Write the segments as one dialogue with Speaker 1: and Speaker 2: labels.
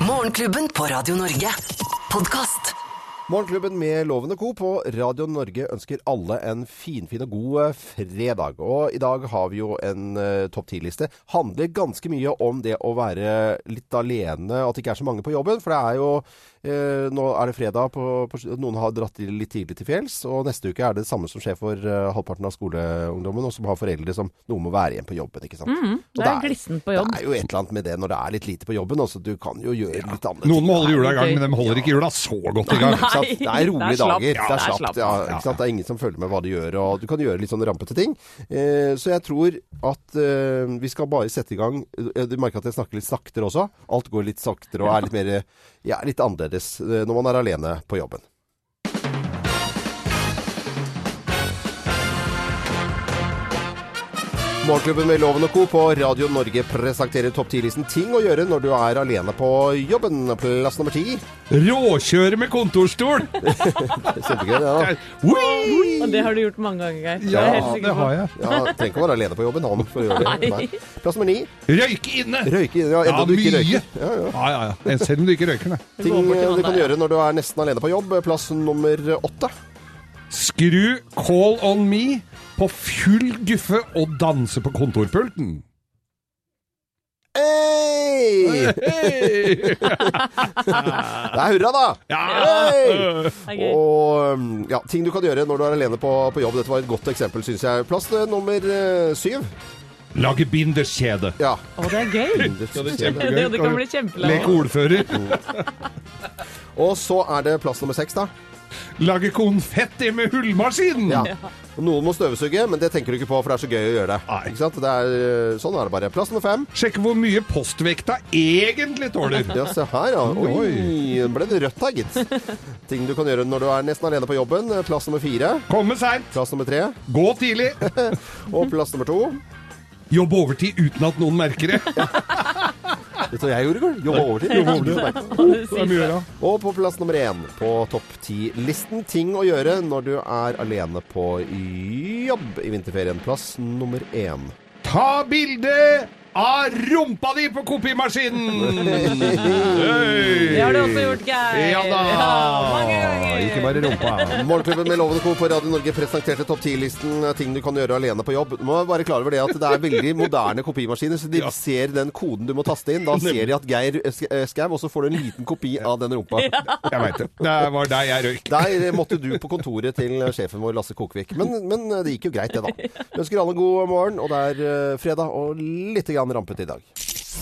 Speaker 1: Morgenklubben på Radio Norge. Podkast.
Speaker 2: Morgenklubben med Lovende Co. på Radio Norge ønsker alle en finfin og god eh, fredag. Og i dag har vi jo en uh, topp ti-liste. Handler ganske mye om det å være litt alene, at det ikke er så mange på jobben. For det er jo eh, Nå er det fredag, på, på, noen har dratt litt tidlig til fjells. Og neste uke er det det samme som skjer for eh, halvparten av skoleungdommen, og som har foreldre som noen må være igjen på jobben. ikke sant?
Speaker 3: Mm, det er glissent på jobb.
Speaker 2: Det er jo et eller annet med det når det er litt lite på jobben. Også, du kan jo gjøre litt annet.
Speaker 4: Noen må holde hjula i gang, men de holder ikke hjula så godt i gang.
Speaker 2: Nei. Det er rolige
Speaker 3: er
Speaker 2: dager.
Speaker 3: Ja,
Speaker 2: det er slapt. Ja, ikke sant? Det er ingen som følger med hva du gjør. Og du kan gjøre litt sånn rampete ting. Eh, så jeg tror at eh, vi skal bare sette i gang eh, Du merker at jeg snakker litt saktere også. Alt går litt saktere og er litt mer ja, litt annerledes eh, når man er alene på jobben. Morgenklubben med Loven og Co. på Radio Norge presenterer topp 10-listen ting å gjøre når du er alene på jobben. Plass nummer ti.
Speaker 4: Råkjøre med kontorstol!
Speaker 2: Kjempegøy, det.
Speaker 4: Ja.
Speaker 3: Og det har du gjort mange ganger, Geir.
Speaker 4: Ja, det har jeg.
Speaker 2: Ja, Trenger ikke å være alene på jobben han for å gjøre det.
Speaker 3: Nei.
Speaker 2: Plass nummer ni.
Speaker 4: Røyke inne!
Speaker 2: Røyke. Ja, enda
Speaker 4: Ja,
Speaker 2: du ikke
Speaker 4: mye.
Speaker 2: røyker. Ja, ja.
Speaker 4: Ja, ja, ja. Selv om du ikke røyker, nei.
Speaker 2: Ting
Speaker 3: til
Speaker 2: du kan
Speaker 3: der.
Speaker 2: gjøre når du er nesten alene på jobb. Plass nummer åtte.
Speaker 4: Skru Call on me på full guffe og danse på kontorpulten.
Speaker 2: Hey!
Speaker 4: Hey!
Speaker 2: Det er hurra, da!
Speaker 4: Ja!
Speaker 2: Hey! Og um, ja, ting du kan gjøre når du er alene på, på jobb. Dette var et godt eksempel, syns jeg. Plass nummer eh, syv.
Speaker 4: Lage binderskjede.
Speaker 2: Ja.
Speaker 3: Å, det er gøy! Det, det kan bli kjempelang.
Speaker 4: Leke ordfører.
Speaker 2: Og så er det plass nummer seks, da.
Speaker 4: Lage konfetti med hullmaskin.
Speaker 2: Ja. Noen må støvsuge, men det tenker du ikke på, for det er så gøy å gjøre det. Ikke sant? Det er, eh, sånn er det bare. Plass nummer fem.
Speaker 4: Sjekke hvor mye postvekta egentlig tåler.
Speaker 2: Ja, se her, ja. Oi, ble det rødt her, gitt. Ting du kan gjøre når du er nesten alene på jobben. Plass nummer fire.
Speaker 4: Komme seint.
Speaker 2: Plass nummer tre.
Speaker 4: Gå tidlig.
Speaker 2: Og plass nummer to.
Speaker 4: Jobbe overtid uten at noen merker det.
Speaker 2: Vet du hva jeg gjorde i går? Jobba overtid.
Speaker 4: Jobba overtid. Er gjøre.
Speaker 2: Og på plass nummer én på topp ti-listen ting å gjøre når du er alene på jobb i vinterferien. Plass nummer én.
Speaker 4: Ta bilde av rumpa di på kopimaskinen! Hey.
Speaker 3: Det har du også gjort, Geir.
Speaker 4: Ja da!
Speaker 3: Ja.
Speaker 4: Ikke bare rumpa.
Speaker 2: Morgenklubben med Lovende Co. på Radio Norge presenterte topp ti-listen ting du kan gjøre alene på jobb. Du må være klar over det at det er veldig moderne kopimaskiner, så de
Speaker 4: Ja.
Speaker 2: ser den koden du må taste inn. Da ser de at Geir eh, Skau, og så får du en liten kopi av den rumpa.
Speaker 4: Jeg veit det. Det var der jeg røyk.
Speaker 2: Der måtte du på kontoret til sjefen vår, Lasse Kokvik. Men, men det gikk jo greit, det, da. Vi ønsker alle god morgen, og det er eh, fredag og litt grann rampete i dag.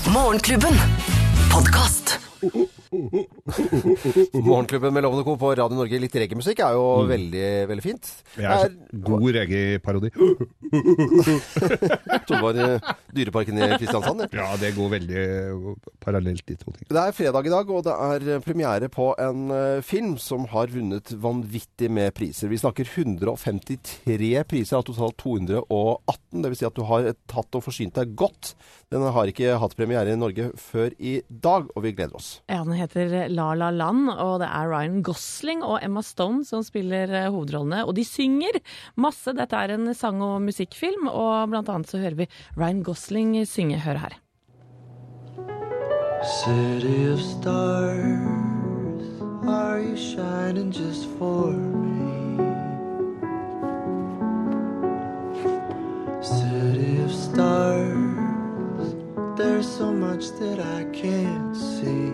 Speaker 1: Morgenklubben. Podkast.
Speaker 2: Morgenklubben med Lovende Co. på Radio Norge. Litt reggaemusikk er jo veldig, veldig fint.
Speaker 4: Jeg er er... god reggae-parodi.
Speaker 2: Trodde det var eh, Dyreparken i Kristiansand.
Speaker 4: Ja, det går veldig parallelt, de to tingene.
Speaker 2: Det er fredag i dag, og det er eh, premiere på en eh, film som har vunnet vanvittig med priser. Vi snakker 153 priser av totalt 218. Det vil si at du har tatt og forsynt deg godt. Den har ikke hatt premiere i Norge før i dag, og vi gleder oss.
Speaker 3: Ja, Den heter La La Land, og det er Ryan Gosling og Emma Stone som spiller eh, hovedrollene. Og de synger masse. Dette er en sang- og musikkfilm, og blant annet så hører vi Ryan Gosling synge. Hør her.
Speaker 5: City of stars, are you shining just for me? City of stars, there's so much that I can't see.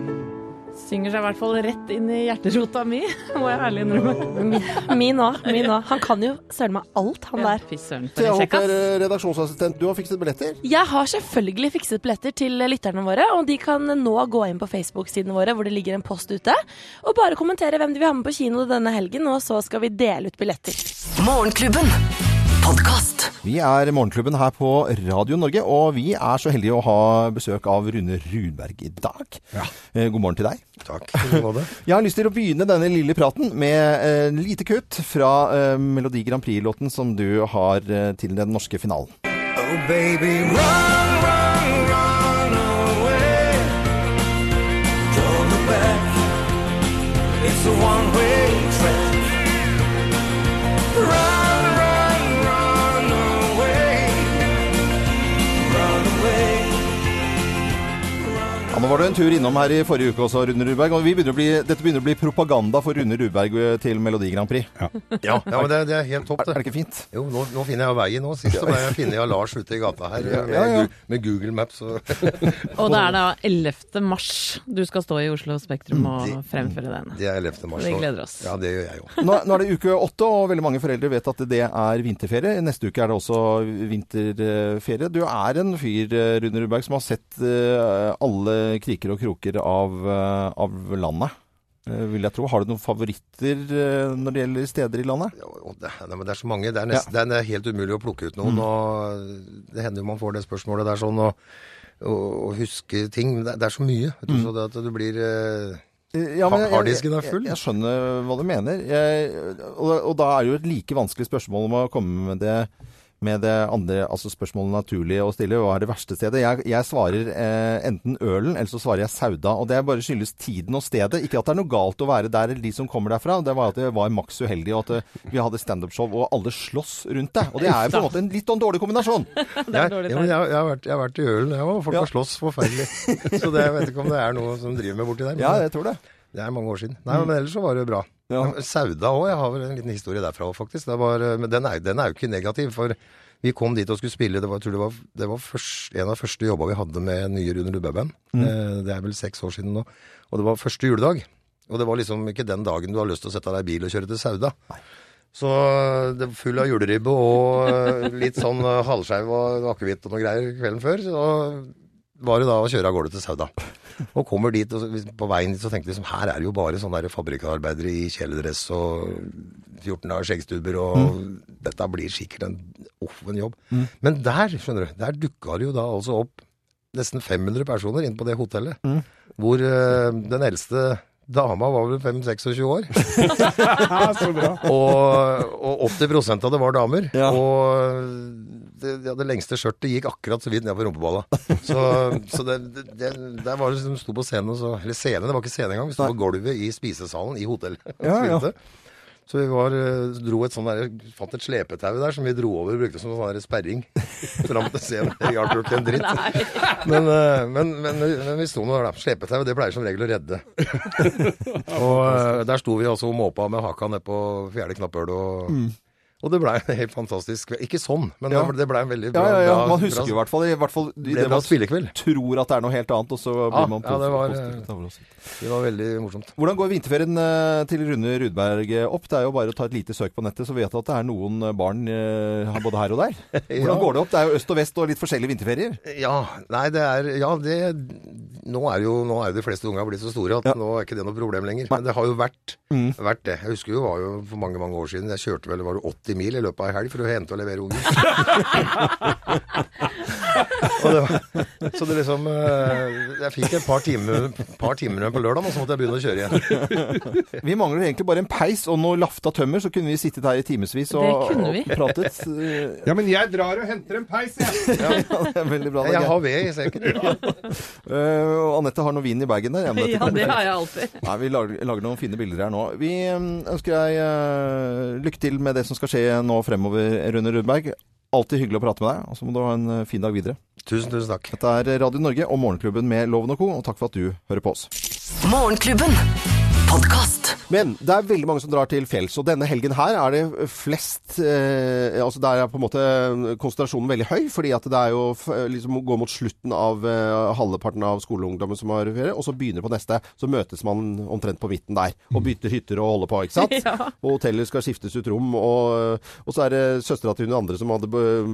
Speaker 3: Synger seg i hvert fall rett inn i hjerterota mi, må jeg ærlig innrømme.
Speaker 6: Min òg. Min òg. Han kan jo søren meg alt, han der.
Speaker 2: Thea. Håper, eh, redaksjonsassistent, du har fikset billetter?
Speaker 6: Jeg har selvfølgelig fikset billetter til lytterne våre, og de kan nå gå inn på Facebook-sidene våre hvor det ligger en post ute, og bare kommentere hvem de vil ha med på kino denne helgen, og så skal vi dele ut billetter.
Speaker 1: Morgenklubben. Podkast.
Speaker 2: Vi er Morgenklubben her på Radio Norge, og vi er så heldige å ha besøk av Rune Runberg i dag. Ja. God morgen til deg.
Speaker 7: Takk.
Speaker 2: Jeg har lyst til å begynne denne lille praten med eh, en lite kutt fra eh, Melodi Grand Prix-låten som du har eh, til den norske finalen.
Speaker 5: Oh, baby, run, run, run away. Don't look back. It's a one-way
Speaker 2: Ja, nå var du en tur innom her i forrige uke også, Rune Rudberg. Og vi begynner å bli, dette begynner å bli propaganda for Rune Rudberg eh, til Melodi Grand Prix.
Speaker 7: Ja, ja men det, det er helt topp,
Speaker 2: Er det
Speaker 7: det.
Speaker 2: ikke fint?
Speaker 7: Jo, nå, nå finner jeg veien nå. Sist så ble jeg funnet av Lars ute i gata her med,
Speaker 2: ja, ja.
Speaker 7: Med Google Maps. Og
Speaker 3: Og det er da 11. mars du skal stå i Oslo Spektrum og
Speaker 7: Det-
Speaker 3: fremføre den.
Speaker 7: det er 11. mars.
Speaker 3: Vi gleder oss.
Speaker 7: Ja, det gjør jeg jo.
Speaker 2: Nå, nå er det uke åtte, og veldig mange foreldre vet at det er vinterferie. Neste uke er det også vinterferie. Du er en fyr, eh, Rune Rudberg, som har sett eh, alle kriker og kroker av, eh, av landet. eh, Vil jeg tro. Har du noen favoritter eh, når det gjelder steder i landet?
Speaker 7: Ja, det, men det er så mange. Det er, nest, det er helt umulig å plukke ut noen. og Det hender jo man får det spørsmålet der sånn, og, og, og huske ting. Det, det er så mye. Du, mm. så det at du blir
Speaker 2: Ja, men jeg-
Speaker 7: Harddisken er
Speaker 2: jeg-
Speaker 7: full.
Speaker 2: Jeg, jeg skjønner hva du mener. Jeg, og, og da er jo et like vanskelig spørsmål om å komme med det, med det andre altså spørsmålet naturlig å stille. Hva er det verste stedet? Jeg, jeg svarer eh, enten Ølen, eller så svarer jeg Sauda. Og det bare skyldes tiden og stedet. Ikke at det er noe galt å være der eller de som kommer derfra. Det var at det var maks uheldig, og at vi hadde standup-show, og alle slåss rundt det. Og det er på en måte en litt sånn dårlig kombinasjon.
Speaker 7: jeg, jeg, jeg, har vært, jeg har vært i Ølen, jeg òg. Folk
Speaker 2: Ja.
Speaker 7: har slåss forferdelig. Så det, jeg vet ikke om det er noe som driver med borti der. Men
Speaker 2: Ja, jeg tror det.
Speaker 7: Det er mange år siden. Nei, men ellers så var det bra.
Speaker 2: Ja.
Speaker 7: Sauda òg, jeg har vel en liten historie derfra faktisk. Det var, men den er, den er jo ikke negativ, for vi kom dit og skulle spille. Det var, jeg tror det var, det var først, en av de første jobba vi hadde med nye Rune Lubbe-band. Mm. Det er vel seks år siden nå. Og det var første juledag. Og det var liksom ikke den dagen du har lyst til å sette deg i bil og kjøre til Sauda. Så det var full av juleribbe og eh, litt sånn eh, halvskeiv og akevitt og noe greier kvelden før. Så var det da å kjøre av gårde til Sauda. Og kommer dit, og på veien dit så tenkte vi liksom, her er det jo bare sånne der fabrikkarbeidere i kjeledress og 14 dager skjeggstubber, og dette blir sikkert en, off en jobb. Men der, skjønner du, der dukka det jo da altså opp nesten 500 personer inn på det hotellet. Hvor uh, den eldste dama var vel 5-26 år.
Speaker 4: Så bra.
Speaker 7: Og, og 80% av det var damer.
Speaker 2: Ja.
Speaker 7: Og det, ja, det lengste skjørtet gikk akkurat så vidt ned på rumpeballa. Så, så det, det, det, der var det som sto på scenen og så Eller scenen, det var ikke scenen engang. Vi sto på gulvet i spisesalen i hotellet.
Speaker 2: Ja, ja.
Speaker 7: Så vi var, eh, dro et sånn der, fant et slepetau der som vi dro over og brukte som sånn sperring. Fram til scenen. Det hjalp jo ikke en dritt. Men, eh, men, men, men vi sto nå der. Slepetau, det pleier som regel å redde. Og eh, der sto vi altså og måpa med haka ned på fjerde knapphøl og Og det blei en helt fantastisk kveld. Ikke sånn, men
Speaker 2: Ja.
Speaker 7: det blei en veldig bra
Speaker 2: ja, ja.
Speaker 7: ja.
Speaker 2: Man husker
Speaker 7: bra-
Speaker 2: i hvert fall, i hvert fall det man
Speaker 7: spillekveld.
Speaker 2: tror at det er noe helt annet, og så blir
Speaker 7: Ja,
Speaker 2: man
Speaker 7: ja, det var,
Speaker 2: positiv.
Speaker 7: Det var veldig morsomt.
Speaker 2: Hvordan går vinterferien eh, til Rune Rudberg eh, opp? Det er jo bare å ta et lite søk på nettet, så vet du at det er noen eh, barn eh, både her og der. Hvordan går det opp? Det er jo øst og vest og litt forskjellige vinterferier.
Speaker 7: Ja, nei, det er Ja, det Nå er jo nå er de fleste unga blitt så store at
Speaker 2: Ja.
Speaker 7: nå er ikke det noe problem lenger. Men det har jo vært,
Speaker 2: Mm.
Speaker 7: vært det. Jeg husker jo var jo for mange mange år siden Jeg kjørte vel var det 80 mil i løpet av ei helg for å hente og levere unger. og det var, så det liksom eh, Jeg fikk et par timer, par timer på lørdag, og så måtte jeg begynne å kjøre igjen.
Speaker 2: Vi mangler egentlig bare en peis og noe lafta tømmer, så kunne vi sittet her i timevis og, og pratet. Eh,
Speaker 4: Ja, men jeg drar og henter en peis, jeg.
Speaker 2: Ja, det er veldig bra.
Speaker 7: Jeg
Speaker 2: Geir.
Speaker 7: har ved i sekken.
Speaker 2: Eh, og Anette har noe vin i bagen der. Ja,
Speaker 3: Ja, det har jeg alltid.
Speaker 2: Nei, Vi lager, lager noen fine bilder her nå. Vi mm, ønsker deg uh, lykke til med det som skal skje nå fremover, Rune Rudberg. Alltid hyggelig å prate med deg, og så må du ha en eh, fin dag videre.
Speaker 7: Tusen, tusen takk.
Speaker 2: Dette er Radio Norge og Morgenklubben med Loven og Co., og takk for at du hører på oss.
Speaker 1: Morgenklubben. Podkast.
Speaker 2: Men det er veldig mange som drar til fjells, og denne helgen her er det flest eh, Altså der er på en måte konsentrasjonen veldig høy, fordi at det er jo liksom går mot slutten av eh, halvparten av skoleungdommen som har ferie, og så begynner på neste. Så møtes man omtrent på midten der, og bytter hytter og holder på, ikke sant?
Speaker 3: Ja.
Speaker 2: Og hoteller skal skiftes ut rom, og, og så er det søstera til hun andre som hadde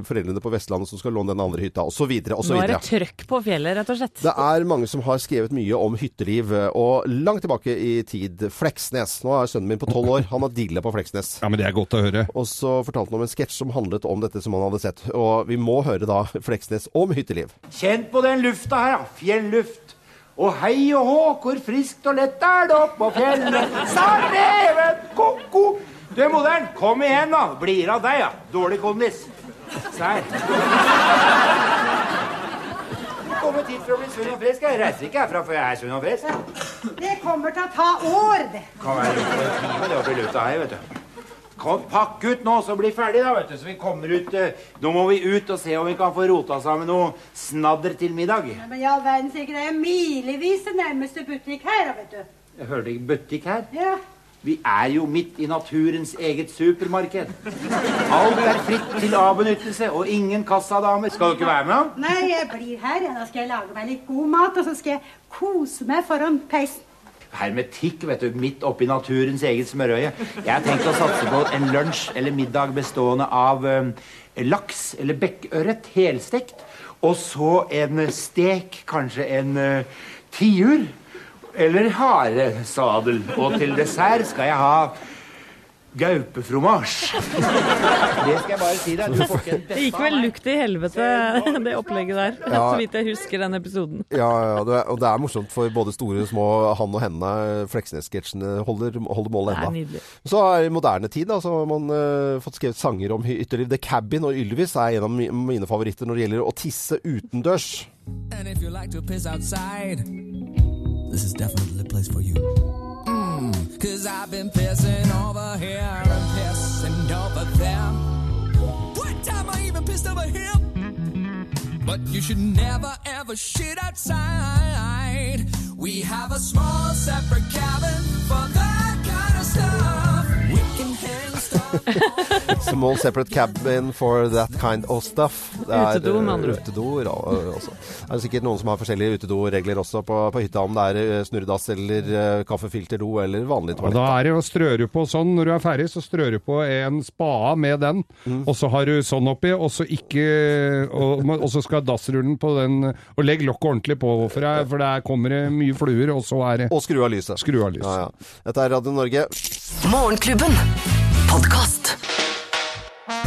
Speaker 2: foreldrene på Vestlandet som skal låne den andre hytta, og så
Speaker 3: Nå er det trøkk på fjellet, rett og slett.
Speaker 2: Det er mange som har skrevet mye om hytteliv, og langt tilbake i tid. Fleksnes. Nå er sønnen min på tolv år. Han har dilla på Fleksnes.
Speaker 4: Ja, men det er godt å høre.
Speaker 2: Og så fortalte han om en sketsj som handlet om dette som han hadde sett. Og vi må høre da Fleksnes om hytteliv.
Speaker 8: Kjenn på den lufta her, da. Fjelluft. Og hei og hå, hvor friskt og lett er det oppå fjellet. Sa reven ko-ko. Du, moderen, kom igjen, da. Blir av deg, ja. Dårlig kondis. Se her. Kommet hit for å bli sunn og frisk. Jeg reiser ikke herfra før jeg er sunn og frisk.
Speaker 9: Det kommer til å ta år, det.
Speaker 8: Kan være det oppi lufta her, vet du. kom, pakk ut nå, så bli ferdig, da, vet du. Så vi kommer ut eh, Nå må vi ut og se om vi kan få rota sammen noe snadder til middag.
Speaker 9: Ja, Men i all verden, så det er milevis til nærmeste butikk her, vet du.
Speaker 8: Jeg hørte ikke butikk her.
Speaker 9: Ja.
Speaker 8: Vi er jo midt i naturens eget supermarked. Alt er fritt til avbenyttelse, og ingen kassadamer. Skal du ikke være med?
Speaker 9: Nei, jeg blir her. Da skal jeg lage meg litt god mat, og så skal jeg kose meg foran peisen.
Speaker 8: Hermetikk, vet du, midt oppi naturens eget smørøye. Jeg har tenkt å satse på en lunsj eller middag bestående av eh, laks eller bekkørret helstekt, og så en stek, kanskje en uh, tiur eller haresadel. Og til dessert skal jeg ha gaupefromasj. Det skal jeg bare si deg.
Speaker 3: Det gikk vel lukt i helvete, det opplegget der.
Speaker 2: Ja.
Speaker 3: Så vidt jeg husker den episoden.
Speaker 2: Ja, ja, det er, og det er morsomt for både store og små han og henne. Fleksnes-sketsjene holder, holder målet ennå. Så er i moderne tid da, så har man uh, fått skrevet sanger om ytterliv. The Cabin og Ylvis er en av mine favoritter når det gjelder å tisse utendørs.
Speaker 10: And if you like to piss outside, this is definitely the place for you. Mm, Cause I've been pissing over here and pissing over there. One time I even pissed over here. But you should never ever shit outside. We have a small separate cabin for that kind of stuff.
Speaker 2: Small separate cabin for that kind of stuff. Det er,
Speaker 3: Utedo, med andre
Speaker 2: utedoer
Speaker 3: ord.
Speaker 2: Utedo, ja, også. Det er sikkert noen som har forskjellige utedoregler også på, på hytta, om det er eh, snurredass eller uh, kaffefilterdo eller vanlig
Speaker 4: Og
Speaker 2: toalett.
Speaker 4: da er det å strøre på sånn, når du er ferdig, så strør du på en spade med den,
Speaker 2: Mm.
Speaker 4: og så har du sånn oppi, og så ikke Og, og så skal dassrullen på den Og legg lokket ordentlig på, for, jeg, for der kommer det mye fluer, og så er det
Speaker 2: Og skru av lyset.
Speaker 4: Skru av lyset.
Speaker 2: Ja, ja. Dette er Radio Norge.
Speaker 1: Morgenklubben. Podkast.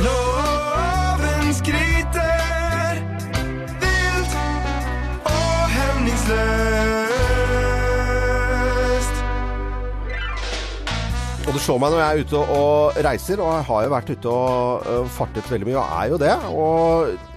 Speaker 5: Loven skryter vilt og hemningsløst.
Speaker 2: Og det slår meg når jeg er ute og reiser, og jeg har jo vært ute og fartet veldig mye, og er jo det. Og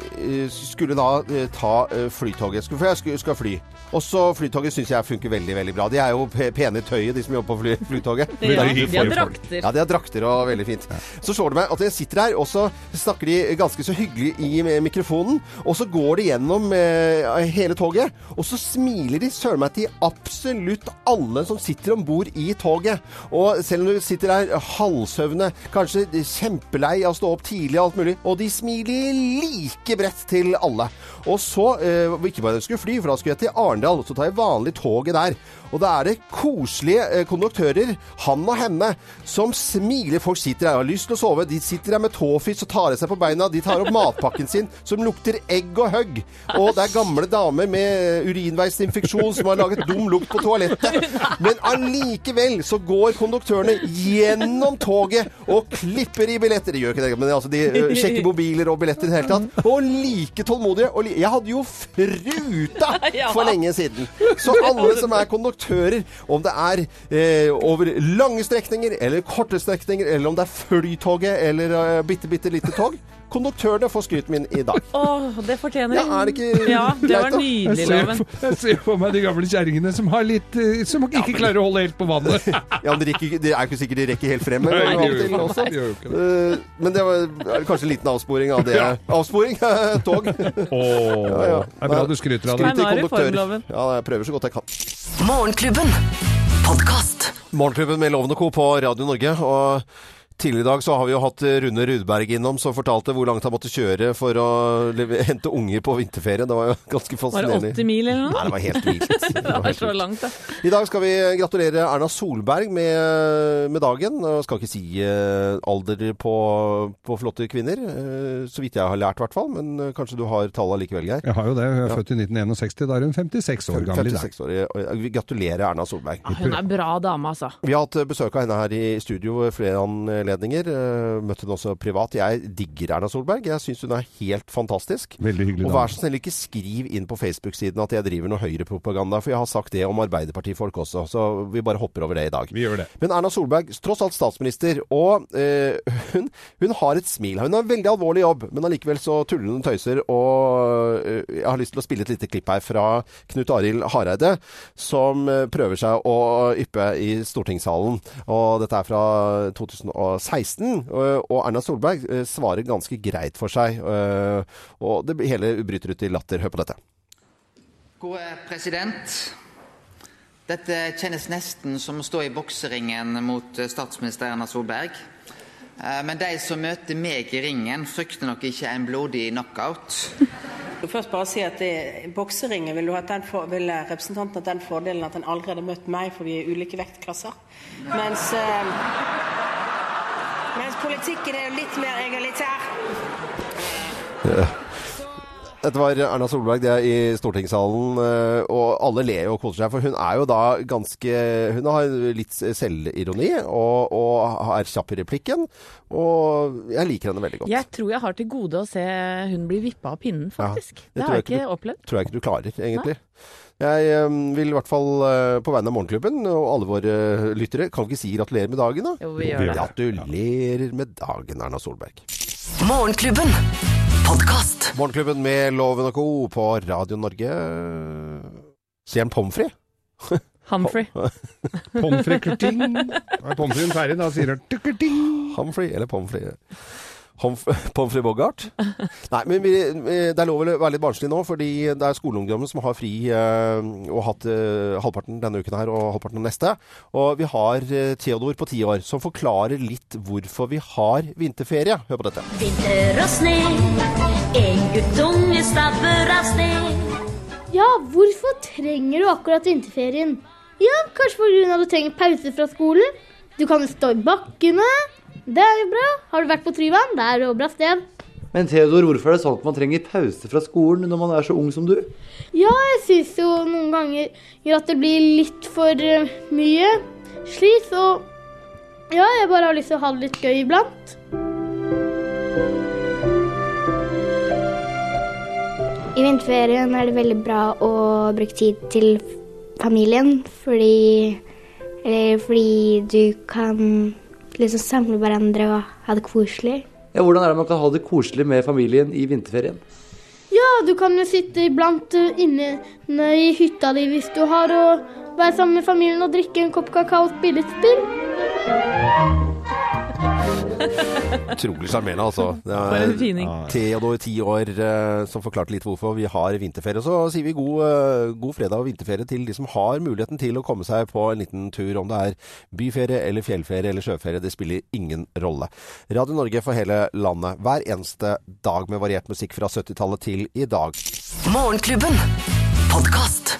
Speaker 2: skulle da ta flytoget. For jeg skulle, skal fly. Og så Flytoget syns jeg funker veldig veldig bra. De er jo pene i tøyet, de som jobber på fly, Flytoget.
Speaker 3: Ja, de har drakter.
Speaker 2: Ja, de har drakter og veldig fint. Så slår det meg at jeg sitter her, og så snakker de ganske så hyggelig i mikrofonen. Og så går de gjennom eh, hele toget, og så smiler de søren meg til absolutt alle som sitter om bord i toget. Og selv om du sitter der halvsøvne, kanskje kjempelei av å stå opp tidlig og alt mulig, og de smiler like bredt til alle. Og så, eh, ikke bare skulle fly, for da skulle jeg til Arendal, så tar jeg vanlig toget der. Og da er det koselige eh, konduktører, han og henne, som smiler. Folk sitter her og har lyst til å sove. De sitter her med tåfis og tar av seg på beina. De tar opp matpakken sin, som lukter egg og høgg. Og det er gamle damer med urinveisinfeksjon som har laget dum lukt på toalettet. Men allikevel så går konduktørene gjennom toget og klipper i billetter. De gjør ikke det, men altså de eh, sjekker mobiler og billetter i det hele tatt. Og like tålmodige. Og li jeg hadde jo fruta for lenge siden. Så alle som er konduktører, om det er eh, over lange strekninger eller korte strekninger, eller om det er flytoget eller eh, bitte, bitte lite tog Konduktørene får skryten min i dag.
Speaker 3: Åh, det fortjener de.
Speaker 2: Ja, er det ikke
Speaker 3: Ja, det
Speaker 2: greit,
Speaker 3: var nydelig,
Speaker 4: ser,
Speaker 3: Loven.
Speaker 4: jeg ser for meg de gamle kjerringene som har litt eh, Som ikke klarer å holde helt på vannet.
Speaker 2: Ja, men det, rekker, det er ikke sikkert de rekker helt frem.
Speaker 4: Nei,
Speaker 2: det
Speaker 4: gjør jo ikke
Speaker 2: også.
Speaker 4: det. Gjør jo ikke det.
Speaker 2: Eh, men det var er kanskje en liten avsporing av det. Avsporing? Tog.
Speaker 4: Åh,
Speaker 2: ja.
Speaker 4: Det er bra du skryter av det.
Speaker 3: Nei, nå er det formloven.
Speaker 2: Ja, jeg prøver så godt jeg kan.
Speaker 1: Morgenklubben. Podkast.
Speaker 2: Morgenklubben med Lovende Co. på Radio Norge. og Tidligere i dag så har vi jo hatt Rune Rudberg innom, som fortalte hvor langt han måtte kjøre for å hente unger på vinterferie. Det var jo ganske
Speaker 3: Var det 80 mil eller noe?
Speaker 2: Nei, det var helt vilt. Det
Speaker 3: Det
Speaker 2: var helt
Speaker 3: så langt, det.
Speaker 2: I dag skal vi gratulere Erna Solberg med, med dagen. Jeg skal ikke si eh, alder på, på flotte kvinner, eh, så vidt jeg har lært i hvert fall. Men eh, kanskje du har tallet likevel, Geir?
Speaker 4: Jeg har jo det. Hun er født i 1961. Da er hun 56 år gammel i dag.
Speaker 2: 56 år. Vi gratulerer Erna Solberg.
Speaker 3: Ah, Hun er bra dame, altså.
Speaker 2: Vi har hatt besøk av henne her i studio flere anledninger. Eh, Møtte henne også privat. Jeg digger Erna Solberg. Jeg syns hun er helt fantastisk.
Speaker 4: Veldig hyggelig
Speaker 2: Og vær så snill, ikke skriv inn på Facebook-siden at jeg driver noe høyrepropaganda, for jeg har sagt det om Arbeiderpartifolk også, så vi bare hopper over det i dag.
Speaker 4: Vi gjør det.
Speaker 2: Men Erna Solberg, tross alt statsminister, og eh, hun, hun har et smil. Hun har en veldig alvorlig jobb, men allikevel så tuller hun og tøyser. Og eh, jeg har lyst til å spille et lite klipp her fra Knut Arild Hareide, som eh, prøver seg å yppe i stortingssalen. Og dette er fra 16. Og, og Erna Solberg eh, svarer ganske greit for seg. eh, og det hele bryter ut i latter. Hør på dette.
Speaker 11: Gode president. Dette kjennes nesten som å stå i bokseringen mot eh, statsminister Erna Solberg. Eh, Men de som møter meg i ringen, frykter nok ikke en blodig knockout.
Speaker 12: Du vil først bare si at i bokseringen for, ville representanten hatt den fordelen at han allerede møtt meg, for vi er i ulike vektklasser. Mens, eh, mens politikken er jo litt mer egalitær.
Speaker 2: Dette var Erna Solberg det er i stortingssalen, eh, og alle ler og koser seg. For hun er jo da ganske Hun har litt selvironi og, og er kjapp i replikken. Og jeg liker henne veldig godt.
Speaker 3: Jeg tror jeg har til gode å se hun bli vippa av pinnen, faktisk.
Speaker 2: Ja,
Speaker 3: det, har jeg ikke opplevd.
Speaker 2: tror jeg ikke du klarer, egentlig. Jeg eh, vil i hvert fall eh, på vegne av Morgenklubben og alle våre lyttere Kan vi ikke si gratulerer med dagen, da?
Speaker 3: Jo, vi gjør det.
Speaker 2: Gratulerer med dagen, Erna Solberg.
Speaker 1: Morgenklubben. Podkast.
Speaker 2: Morgenklubben med Loven og Co. på Radio Norge. Sier han pommes frites?
Speaker 3: Humphrey.
Speaker 4: Pommes frites kurting. Er pommes fritesen ferdig, da sier han tukkerting.
Speaker 2: Humphrey eller pommes frites? Pommes frites Bogart? Nei, men vi, det er lov å være litt barnslig nå, fordi det er skoleungdommen som har fri eh, og hatt eh, halvparten denne uken her og halvparten neste. Og vi har eh, Theodor på ti år som forklarer litt hvorfor vi har vinterferie. Hør på dette.
Speaker 13: Vinter og sne, en guttunge stabber av sted.
Speaker 14: Ja, hvorfor trenger du akkurat vinterferien? Ja, kanskje fordi du trenger pause fra skolen? Du kan stå i bakkene. Det er jo bra. Har du vært på Tryvann? Det er jo bra sted.
Speaker 15: Men Theodor, hvorfor er det sånn at man trenger pause fra skolen når man er så ung som du?
Speaker 14: Ja, jeg syns jo noen ganger at det blir litt for eh, mye slit, og ja, jeg bare har lyst til å ha det litt gøy iblant.
Speaker 16: I vinterferien er det veldig bra å bruke tid til familien, fordi Eller fordi du kan liksom samle hverandre og ha det koselig.
Speaker 15: Ja, Hvordan er det man kan ha det koselig med familien i vinterferien?
Speaker 14: Ja, du kan jo sitte iblant eh, inne i hytta di hvis du har, og være sammen med familien og drikke en kopp kakao og spille et spill.
Speaker 2: Utrolig sjarmerende, altså. Det er
Speaker 3: For en fining.
Speaker 2: Theodor, ti år, eh, som forklarte litt hvorfor vi har vinterferie. Så sier vi god, eh, god fredag og vinterferie til de som har muligheten til å komme seg på en liten tur. Om det er byferie eller fjellferie eller sjøferie, det spiller ingen rolle. Radio Norge for hele landet. Hver eneste dag med variert musikk fra 70-tallet til i dag.
Speaker 1: Morgenklubben. Podkast.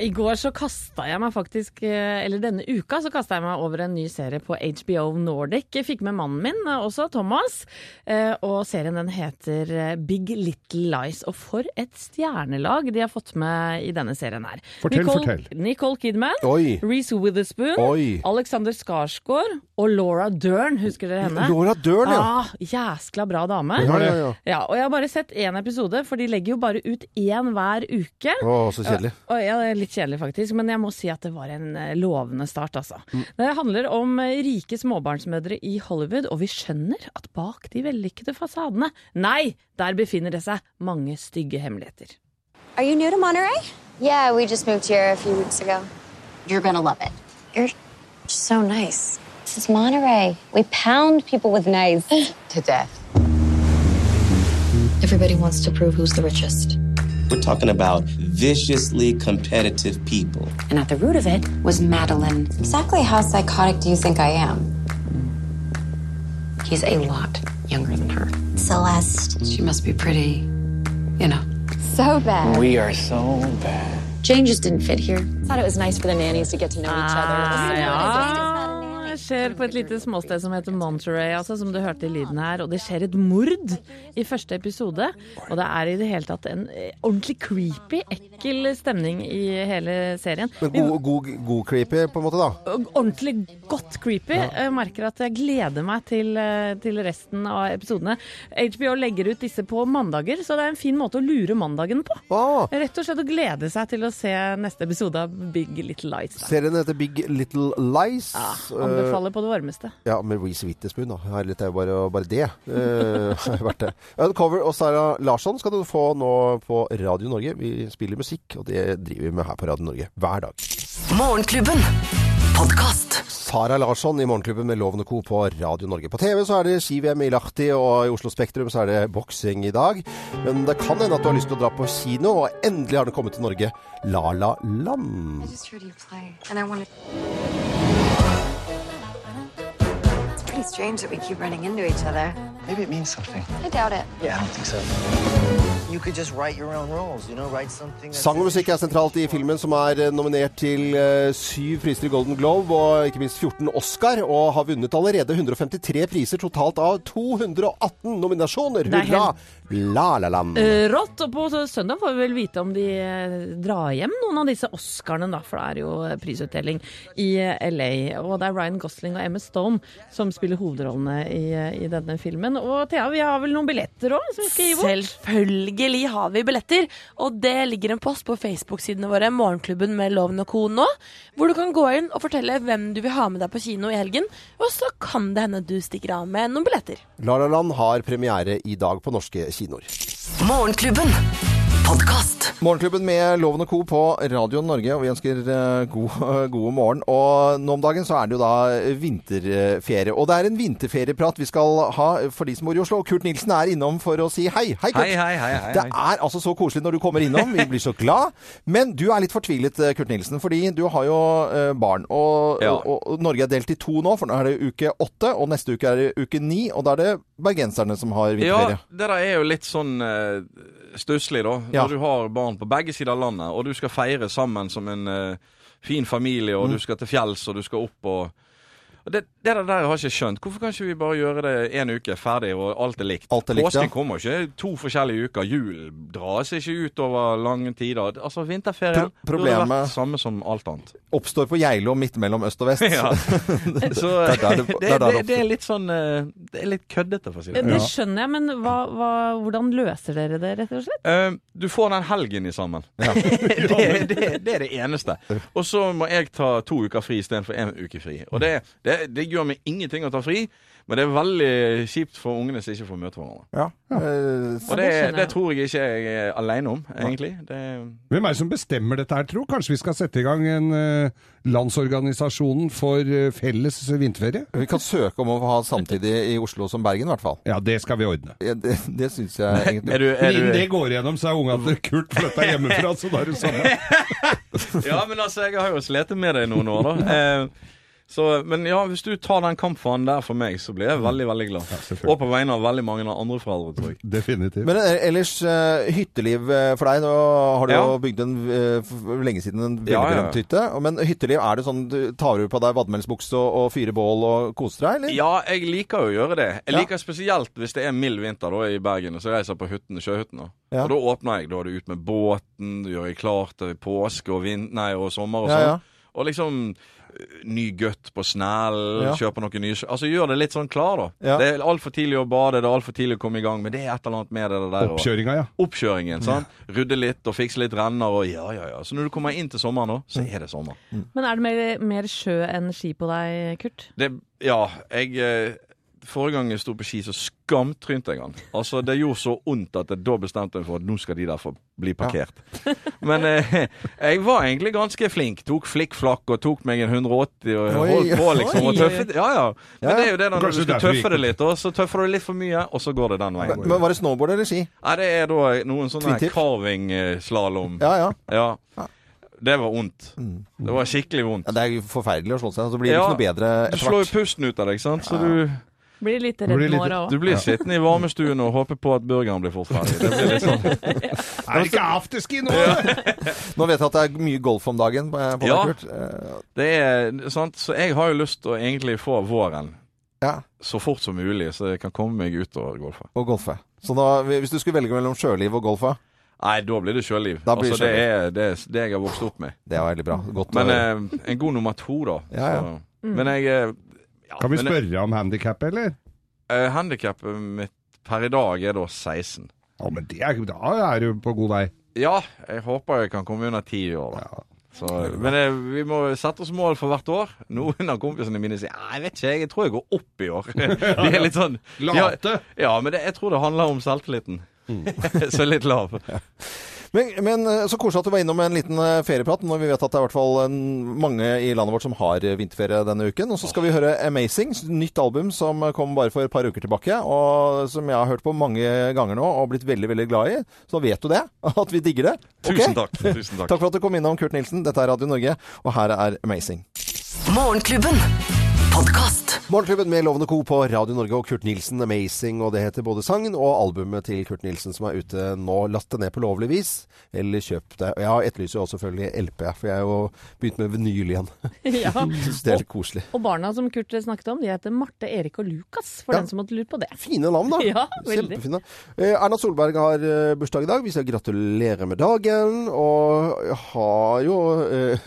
Speaker 3: I går så kasta jeg meg faktisk, eh, eller denne uka så kasta jeg meg over en ny serie på HBO Nordic. Jeg fikk med mannen min, eh, også Thomas, eh, og serien den heter Big Little Lies. Og for et stjernelag de har fått med i denne serien her.
Speaker 4: Fortell,
Speaker 3: Nicole,
Speaker 4: fortell.
Speaker 3: Nicole Kidman,
Speaker 2: Oi.
Speaker 3: Reece Witherspoon,
Speaker 2: Oi.
Speaker 3: Alexander Skarsgård og Laura Dern, husker dere henne?
Speaker 2: Laura Dern, ja.
Speaker 3: Ah, jæskla bra dame.
Speaker 2: Ja, ja, ja.
Speaker 3: Ja, og jeg har bare sett én episode, for de legger jo bare ut én hver uke.
Speaker 2: Å, så kjedelig.
Speaker 3: Ja, og ja, litt litt kjedelig faktisk, men jeg må si at det var en eh, lovende start, altså.
Speaker 2: Mm.
Speaker 3: Det handler om eh, rike småbarnsmødre i Hollywood, og vi skjønner at bak de vellykkede fasadene, nei, der befinner det seg mange stygge hemmeligheter.
Speaker 17: Are you new to Monterey? Yeah, we just moved here a few weeks ago. You're gonna love it. You're so nice. This is Monterey. We pound people with knives to death.
Speaker 18: Everybody wants to prove who's the richest.
Speaker 19: We're talking about viciously competitive people.
Speaker 17: And at the root of it was Madeline. Exactly how psychotic do you think I am?
Speaker 18: He's a lot younger than her.
Speaker 17: Celeste.
Speaker 18: She must be pretty, you know.
Speaker 17: So bad.
Speaker 18: We
Speaker 19: are so bad.
Speaker 18: Jane just didn't fit here.
Speaker 17: Thought it was nice for the nannies to get to know each other.
Speaker 3: ja. Skjer på et lite småsted som heter Monterey, altså, som du hørte i lyden her. Og det skjer et mord i første episode. Og det er i det hele tatt en eh, ordentlig creepy, ekkel stemning i hele serien.
Speaker 2: Men god, god, god creepy, på en måte, da.
Speaker 3: Ordentlig godt creepy. Jeg merker at jeg gleder meg til, eh, til resten av episodene. HBO legger ut disse på mandager, så det er en fin måte å lure mandagen på. Rett og slett å glede seg til å se neste episode av Big Little Lies. da.
Speaker 2: Serien heter Big Little Lies.
Speaker 3: anbefaler Anbefaler på det varmeste.
Speaker 2: Ja, med Reece Witherspoon, da. Herlig, det er jo bare, bare det. Uh, har vært det. Uncover og Sara Larsson skal du få nå på Radio Norge. Vi spiller musikk, og det driver vi med her på Radio Norge hver dag.
Speaker 1: Morgenklubben. Podcast.
Speaker 2: Sara Larsson i Morgenklubben med Loven og Co. på Radio Norge. På TV så er det ski-VM i Lahti, og i Oslo Spektrum så er det boksing i dag. Men det kan hende at du har lyst til å dra på kino, og endelig har den kommet til Norge. La La Land.
Speaker 17: I just heard you play, and I wanted. Pretty strange that we keep running into each other.
Speaker 20: Maybe it means something.
Speaker 17: I doubt it.
Speaker 20: Yeah, I don't think so. You could just write your own rules, you know, write something.
Speaker 2: Sang og musikk er sentralt i filmen, som er eh, nominert til eh, syv priser i Golden Globe og ikke minst 14 Oscar, og har vunnet allerede 153 priser totalt av 218 nominasjoner.
Speaker 3: Er
Speaker 2: Hurra! La La Land.
Speaker 3: Eh, rått. Og på søndag får vi vel vite om de eh, drar hjem noen av disse Oscarene, da, for det er jo eh, prisutdeling i LA. Og det er Ryan Gosling og Emma Stone som spiller hovedrollene i, i denne filmen. Og Thea, vi har vel noen billetter òg som vi skal gi bort?
Speaker 6: Selvfølgelig har vi billetter, og det ligger en post på Facebook-sidene våre, Morgenklubben med Loven og Co. nå, hvor du kan gå inn og fortelle hvem du vil ha med deg på kino i helgen, og så kan det hende du stikker av med noen billetter.
Speaker 2: La La Land har premiere i dag på norske kinoer.
Speaker 1: Morgenklubben. Podkast.
Speaker 2: Morgenklubben med Loven og Co. på Radio Norge, og vi ønsker eh, god, god morgen. Og nå om dagen så er det jo da vinterferie. Og det er en vinterferieprat vi skal ha for de som bor i Oslo. Kurt Nilsen er innom for å si hei. Hei, Kurt.
Speaker 21: Hei, hei, hei, hei,
Speaker 2: Det er altså så koselig når du kommer innom. Vi blir så glad. Men du er litt fortvilet, eh, Kurt Nilsen, fordi du har jo eh, barn. Og,
Speaker 21: Ja.
Speaker 2: og, og Norge er delt i to nå, for nå er det uke åtte, og neste uke er det uke ni. Og da er det bergenserne som har vinterferie.
Speaker 21: Ja, det der er jo litt sånn uh, stusslig, da.
Speaker 2: Ja.
Speaker 21: Når du har barn på begge sider av landet, og du skal feire sammen som en eh, fin familie, og
Speaker 2: Mm.
Speaker 21: du skal til fjells, og du skal opp og og det, det der har jeg ikke skjønt. Hvorfor kan ikke vi bare gjøre det en uke, ferdig, og alt er likt?
Speaker 2: Alt er likt,
Speaker 21: Påsken
Speaker 2: ja.
Speaker 21: kommer ikke to forskjellige uker. Jul dras ikke ut over lange tider. Altså, vinterferien
Speaker 2: Pro-
Speaker 21: burde vært samme som alt annet.
Speaker 2: Oppstår på Geilo midt mellom øst og vest.
Speaker 21: Ja. Så
Speaker 2: Det er det-
Speaker 21: det,
Speaker 2: det er
Speaker 21: er litt sånn eh, Det er litt køddete, for å si det
Speaker 3: Det skjønner jeg, men hva, hva, hvordan løser dere det, rett og slett?
Speaker 21: Uh, du får den helgen i sammen. det, det, det er det eneste. Og så må jeg ta to uker fri istedenfor én uke fri. Og det, det, det gjør meg ingenting å ta fri, men det er veldig kjipt for ungene som ikke får møte hverandre.
Speaker 2: Ja. Ja.
Speaker 21: Og det, det tror jeg ikke jeg er alene om, egentlig. Det,
Speaker 4: Hvem er det som bestemmer dette her, tro? Kanskje vi skal sette i gang en uh, Landsorganisasjonen for eh, felles vinterferie?
Speaker 2: Vi kan søke om å ha samtidig i Oslo som Bergen, i hvert fall.
Speaker 4: Ja, det skal vi ordne.
Speaker 2: Ja, det det syns jeg egentlig.
Speaker 21: Er du- er
Speaker 4: Men innen
Speaker 21: du-
Speaker 4: det går igjennom, så er ungene til Kurt flytta hjemmefra, så da er det samme.
Speaker 21: ja, men altså, jeg har jo slitt med det i noen år, da. Så, men ja, hvis du tar den kampfanen der for meg, så blir jeg veldig, veldig glad. og på vegne av veldig mange andre foreldre, tror jeg.
Speaker 4: Definitivt.
Speaker 2: Men eh, ellers eh, hytteliv eh, for deg. Nå har du
Speaker 21: Ja.
Speaker 2: jo bygd en for lenge siden en veldig
Speaker 21: Ja, ja, ja.
Speaker 2: berømt hytte. Men hytteliv, er det sånn du tar du på deg vadmelsbukse og, og fyrer bål og koser deg, eller?
Speaker 21: Ja, jeg liker jo å gjøre det. Jeg
Speaker 2: Ja.
Speaker 21: liker spesielt hvis det er mild vinter da, i Bergen, og så reiser jeg på hytten, sjøhytten.
Speaker 2: Ja.
Speaker 21: Og da åpner jeg. Da er du ut med båten, du gjør deg klar til påske og, vind, nei, og sommer og
Speaker 2: Ja,
Speaker 21: sånn.
Speaker 2: Ja.
Speaker 21: Og liksom øh, ny gutt på snell,
Speaker 2: Ja.
Speaker 21: kjøpe noe nye Altså gjør det litt sånn klar, da.
Speaker 2: Ja.
Speaker 21: Det er altfor tidlig å bade, det er altfor tidlig å komme i gang, men det er et eller annet med det der.
Speaker 4: Oppkjøringa, ja.
Speaker 21: Oppkjøringen, sant. Rydde litt og fikse litt renner og ja, ja, ja. Så når du kommer inn til sommeren nå, så er det sommer.
Speaker 3: Men er det mer, mer sjø enn ski på deg, Kurt?
Speaker 21: Det, ja, jeg eh, Forrige gang jeg sto på ski, så skamtrynte jeg han. Altså, Det gjorde så vondt at jeg da bestemte meg for at nå skal de der få bli parkert. Men eh, jeg var egentlig ganske flink. Tok flikkflakk og tok meg en 180 og
Speaker 2: Oi,
Speaker 21: holdt på, liksom. Og tøffet. Ja, ja. Men det er jo det når du skal tøffe det litt, og så tøffer du litt for mye, og så går det den veien.
Speaker 2: Men Var det snowboard eller ski?
Speaker 21: Nei, det er da noen sånne carving-slalåm.
Speaker 2: Ja, ja.
Speaker 21: Ja. Det var vondt.
Speaker 2: Mm.
Speaker 21: Det var skikkelig vondt.
Speaker 2: ja. Det er forferdelig å slå seg, så blir det
Speaker 21: Ja,
Speaker 2: ikke noe bedre
Speaker 21: Du slår jo pusten ut av deg, sant? så du
Speaker 3: Blir litt
Speaker 4: Blir
Speaker 3: redd
Speaker 4: litt-
Speaker 3: nå òg.
Speaker 21: Du blir sittende i varmestuen og håper på at burgeren blir fort ferdig. Det blir litt sånn.
Speaker 4: Er det ikke afterski nå?
Speaker 2: Nå vet jeg at det er mye golf om dagen på,
Speaker 21: Ja.
Speaker 2: Eh,
Speaker 21: Det er sant, så jeg har jo lyst til å egentlig få våren
Speaker 2: Ja,
Speaker 21: så fort som mulig, så jeg kan komme meg ut og golfe.
Speaker 2: og golfe. Så da, hvis du skulle velge mellom sjøliv og golfe,
Speaker 21: Nei, da blir det sjøliv.
Speaker 2: Da blir det
Speaker 21: altså, det, er, det er det jeg har vokst opp med.
Speaker 2: det er veldig bra. Godt
Speaker 21: Men eh, en god nummer to, da.
Speaker 2: Ja, ja.
Speaker 21: Så, Men jeg eh, ja,
Speaker 4: Kan vi spørre om handikap, eller?
Speaker 21: Uh, Handikappet mitt per i dag er da 16.
Speaker 4: Ja, men det er, da er du på god vei.
Speaker 21: Ja, jeg håper jeg kan komme under 10 år. Da. Så, men eh, vi må sette oss mål for hvert år. Noen av kompisene mine sier jeg vet ikke, jeg tror jeg går opp i år. De er litt sånn
Speaker 4: Late.
Speaker 21: Ja, men det, jeg tror det handler om selvtilliten. Så litt lav.
Speaker 2: Men, men eh, så koselig at du var innom en liten eh, ferieprat, når vi vet at det er i hvert fall mange i landet vårt som har eh, vinterferie denne uken. Og så skal vi høre 'Amazing', nytt album som kom bare for et par uker tilbake. Og som jeg har hørt på mange ganger nå og blitt veldig, veldig glad i. Så vet du det, at vi digger det. Okay?
Speaker 21: Tusen takk. Tusen takk.
Speaker 2: Takk for at du kom innom, Kurt Nilsen. Dette er Radio Norge, og her er 'Amazing'.
Speaker 1: Morgenklubben. Podkast.
Speaker 2: Morgenklubben med Lovende Co. på Radio Norge og Kurt Nilsen, 'Amazing'. Og det heter både sangen og albumet til Kurt Nilsen som er ute nå. Last det ned på lovlig vis, eller kjøp det. Jeg etterlyser jo også selvfølgelig LP, for jeg har jo begynt med vinyl igjen.
Speaker 3: Ja.
Speaker 2: Syns det er litt koselig.
Speaker 3: Og barna som Kurt snakket om, de heter Marte, Erik og Lukas, for
Speaker 2: Ja.
Speaker 3: den som måtte lure på det.
Speaker 2: Fine navn, da.
Speaker 3: Ja.
Speaker 2: Kjempefine. Eh, Erna Solberg har eh, bursdag i dag. Vi skal gratulere med dagen. Og har jo eh,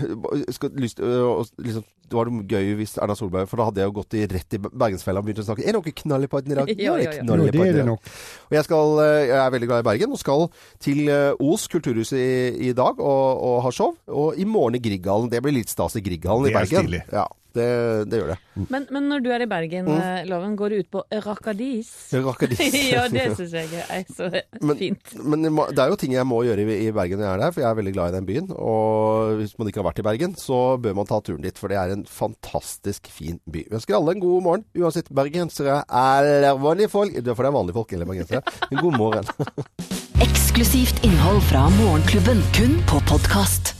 Speaker 2: skal, lyst, eh, liksom, Det var det gøy hvis Erna Solberg For da hadde jeg jo gått i, rett i Bergensfella og begynt å snakke. Er dere knall i podden i dag?
Speaker 4: Ja,
Speaker 2: det
Speaker 4: ja,
Speaker 2: er
Speaker 4: ja. Jo, det er det nok.
Speaker 2: Og jeg, skal, eh, jeg er veldig glad i Bergen og skal til eh, Os kulturhus i, i dag og, og ha show. Og i morgen i Grieghallen. Det blir litt stas i Grieghallen i Bergen.
Speaker 4: Det er stilig.
Speaker 2: Ja, det, det gjør det.
Speaker 3: Men, men når du er i Bergen,
Speaker 2: Mm.
Speaker 3: eh, Loven, går du ut på Rakadis?
Speaker 2: Rakadis.
Speaker 3: ja, det syns jeg er så
Speaker 2: Men,
Speaker 3: fint.
Speaker 2: men det er jo ting jeg må gjøre i, i Bergen når jeg er der, for jeg er veldig glad i den byen. Og hvis man ikke har vært i Bergen, så bør man ta turen dit, for det er en fantastisk fin by. Vi ønsker alle en god morgen, uansett bergensere eller vanlige folk. Det er for det er vanlige folk eller bergensere. En god morgen.
Speaker 1: Eksklusivt innhold fra Morgenklubben, kun på podkast.